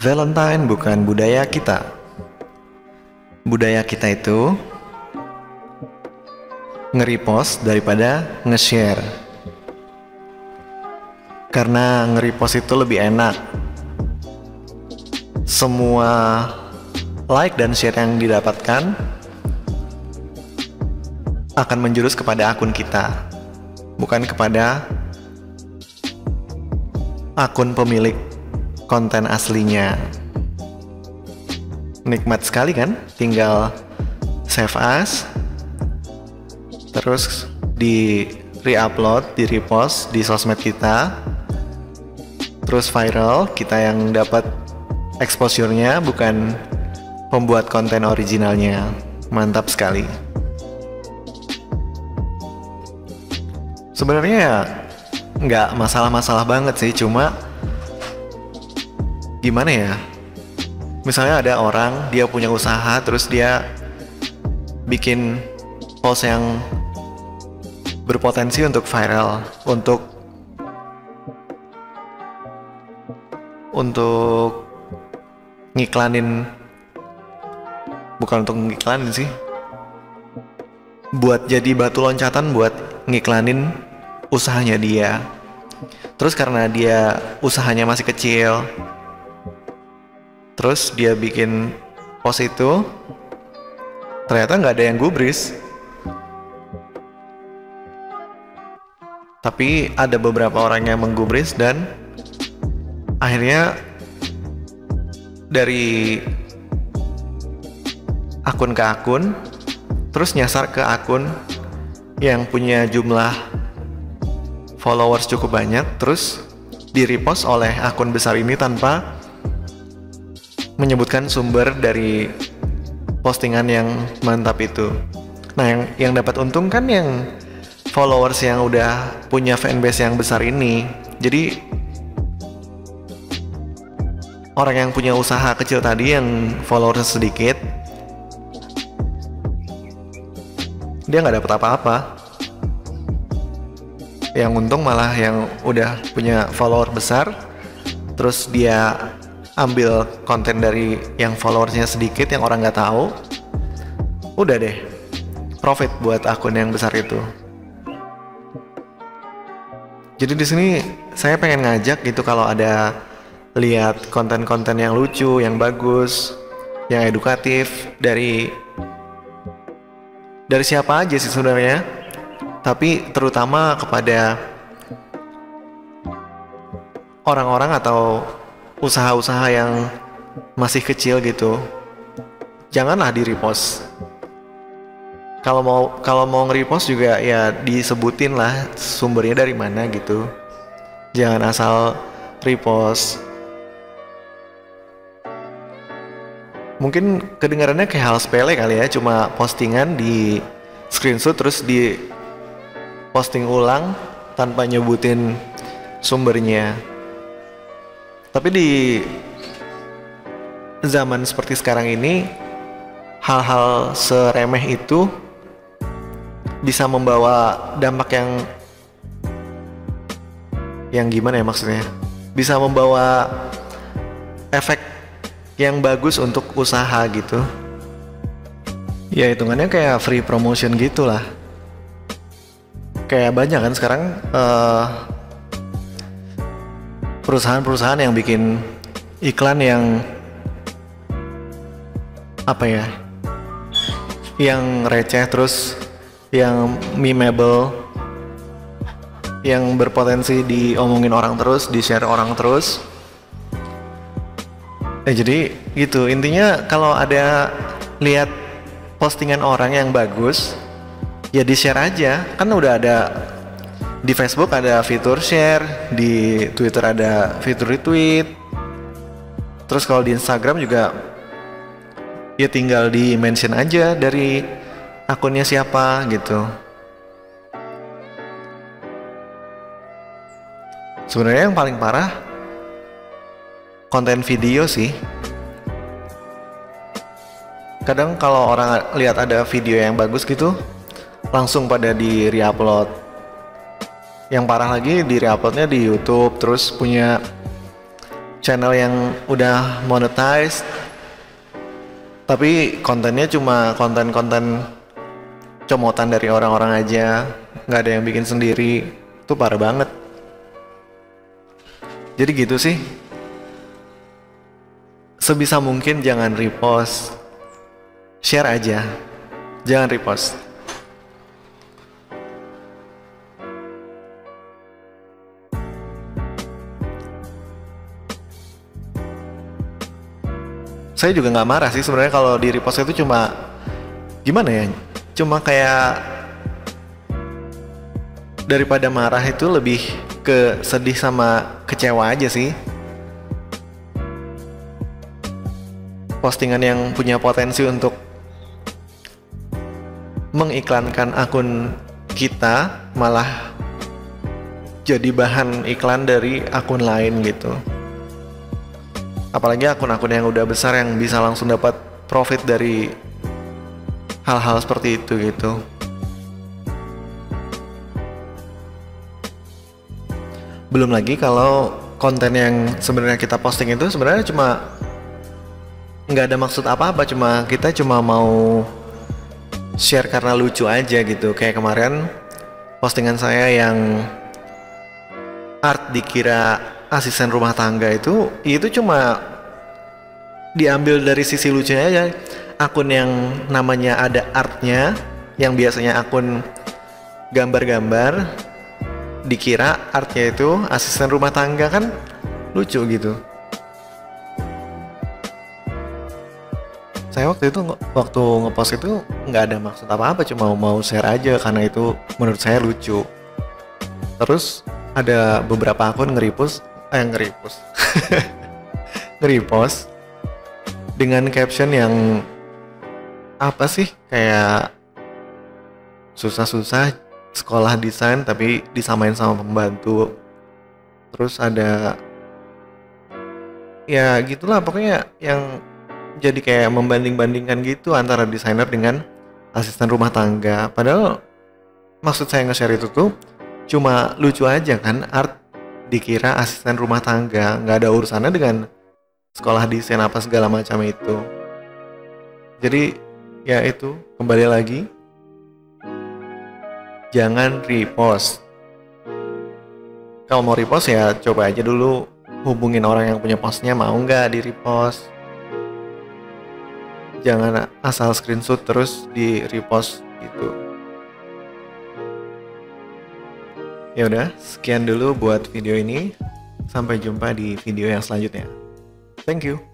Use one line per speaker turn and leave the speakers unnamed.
Valentine bukan budaya kita. Budaya kita itu nge-repost daripada nge-share. Karena nge-repost itu lebih enak. Semua like dan share yang didapatkan akan menjurus kepada akun kita, bukan kepada akun pemilik konten aslinya. Nikmat sekali kan? Tinggal save as, terus di re-upload, di repost di sosmed kita, terus viral, kita yang dapat exposure-nya bukan pembuat konten originalnya. Mantap sekali. Sebenarnya ya nggak masalah-masalah banget sih, cuma gimana ya? Misalnya ada orang dia punya usaha terus dia bikin post yang berpotensi untuk viral, untuk untuk ngiklanin bukan untuk ngiklanin sih buat jadi batu loncatan buat ngiklanin usahanya dia terus karena dia usahanya masih kecil terus dia bikin post itu. Ternyata nggak ada yang gubris. Tapi ada beberapa orang yang menggubris dan akhirnya dari akun ke akun terus nyasar ke akun yang punya jumlah followers cukup banyak terus di repost oleh akun besar ini tanpa menyebutkan sumber dari postingan yang mantap itu. Nah, yang yang dapat untung kan yang followers yang udah punya fanbase yang besar ini. Jadi orang yang punya usaha kecil tadi yang followers sedikit dia nggak dapat apa-apa yang untung malah yang udah punya follower besar terus dia ambil konten dari yang followersnya sedikit yang orang nggak tahu udah deh. Profit buat akun yang besar itu. Jadi di sini saya pengen ngajak gitu kalau ada lihat konten-konten yang lucu yang bagus yang edukatif dari dari siapa aja sih sebenarnya? Tapi terutama kepada orang-orang atau usaha-usaha yang masih kecil gitu janganlah di repost. Kalau mau kalau mau nge-repost juga ya disebutin lah sumbernya dari mana gitu. Jangan asal repost. Mungkin kedengarannya kayak hal sepele kali ya cuma postingan di screenshot terus di posting ulang tanpa nyebutin sumbernya tapi di zaman seperti sekarang ini hal-hal seremeh itu bisa membawa dampak yang yang gimana ya maksudnya? Bisa membawa efek yang bagus untuk usaha gitu. Ya hitungannya kayak free promotion gitu lah kayak banyak kan sekarang perusahaan perusahaan-perusahaan yang bikin iklan yang apa ya yang receh terus yang memeable yang berpotensi diomongin orang terus di share orang terus. Eh jadi gitu. Intinya kalau ada lihat postingan orang yang bagus ya di share aja. Kan udah ada di Facebook ada fitur share di Twitter ada fitur retweet. Terus kalau di Instagram juga ya tinggal di mention aja dari akunnya siapa gitu. Sebenarnya yang paling parah konten video sih. Kadang kalau orang lihat ada video yang bagus gitu langsung pada di reupload yang parah lagi di reuploadnya di YouTube terus punya channel yang udah monetize tapi kontennya cuma konten-konten comotan dari orang-orang aja. Nggak ada yang bikin sendiri. Itu parah banget. Jadi gitu sih. Sebisa mungkin jangan repost. Share aja. Jangan repost saya juga nggak marah sih sebenarnya kalau di repost itu cuma gimana ya cuma kayak daripada marah itu lebih ke sedih sama kecewa aja sih. Postingan yang punya potensi untuk mengiklankan akun kita malah jadi bahan iklan dari akun lain gitu apalagi akun-akun yang udah besar yang bisa langsung dapat profit dari hal-hal seperti itu gitu. Belum lagi kalau konten yang sebenarnya kita posting itu sebenarnya cuma nggak ada maksud apa-apa cuma kita cuma mau share karena lucu aja gitu. Kayak kemarin postingan saya yang art dikira asisten rumah tangga itu itu cuma diambil dari sisi lucunya aja. Akun yang namanya ada artnya yang biasanya akun gambar-gambar dikira artnya itu asisten rumah tangga kan lucu gitu. Saya waktu itu waktu ngepost itu nggak ada maksud apa-apa cuma mau share aja karena itu menurut saya lucu. Terus ada beberapa akun nge-repost eh nge-repost nge-repost dengan caption yang apa sih? Kayak susah-susah sekolah desain tapi disamain sama pembantu. Terus ada ya gitulah pokoknya yang jadi kayak membanding-bandingkan gitu antara desainer dengan asisten rumah tangga. Padahal maksud saya nge-share itu tuh cuma lucu aja kan art dikira asisten rumah tangga. Nggak ada urusannya dengan sekolah desain apa segala macam itu. Jadi ya itu kembali lagi. Jangan repost. Kalau mau repost ya coba aja dulu hubungin orang yang punya postnya. Mau nggak di repost? Jangan asal screenshot terus di repost gitu Ya udah, sekian dulu buat video ini. Sampai jumpa di video yang selanjutnya. Thank you.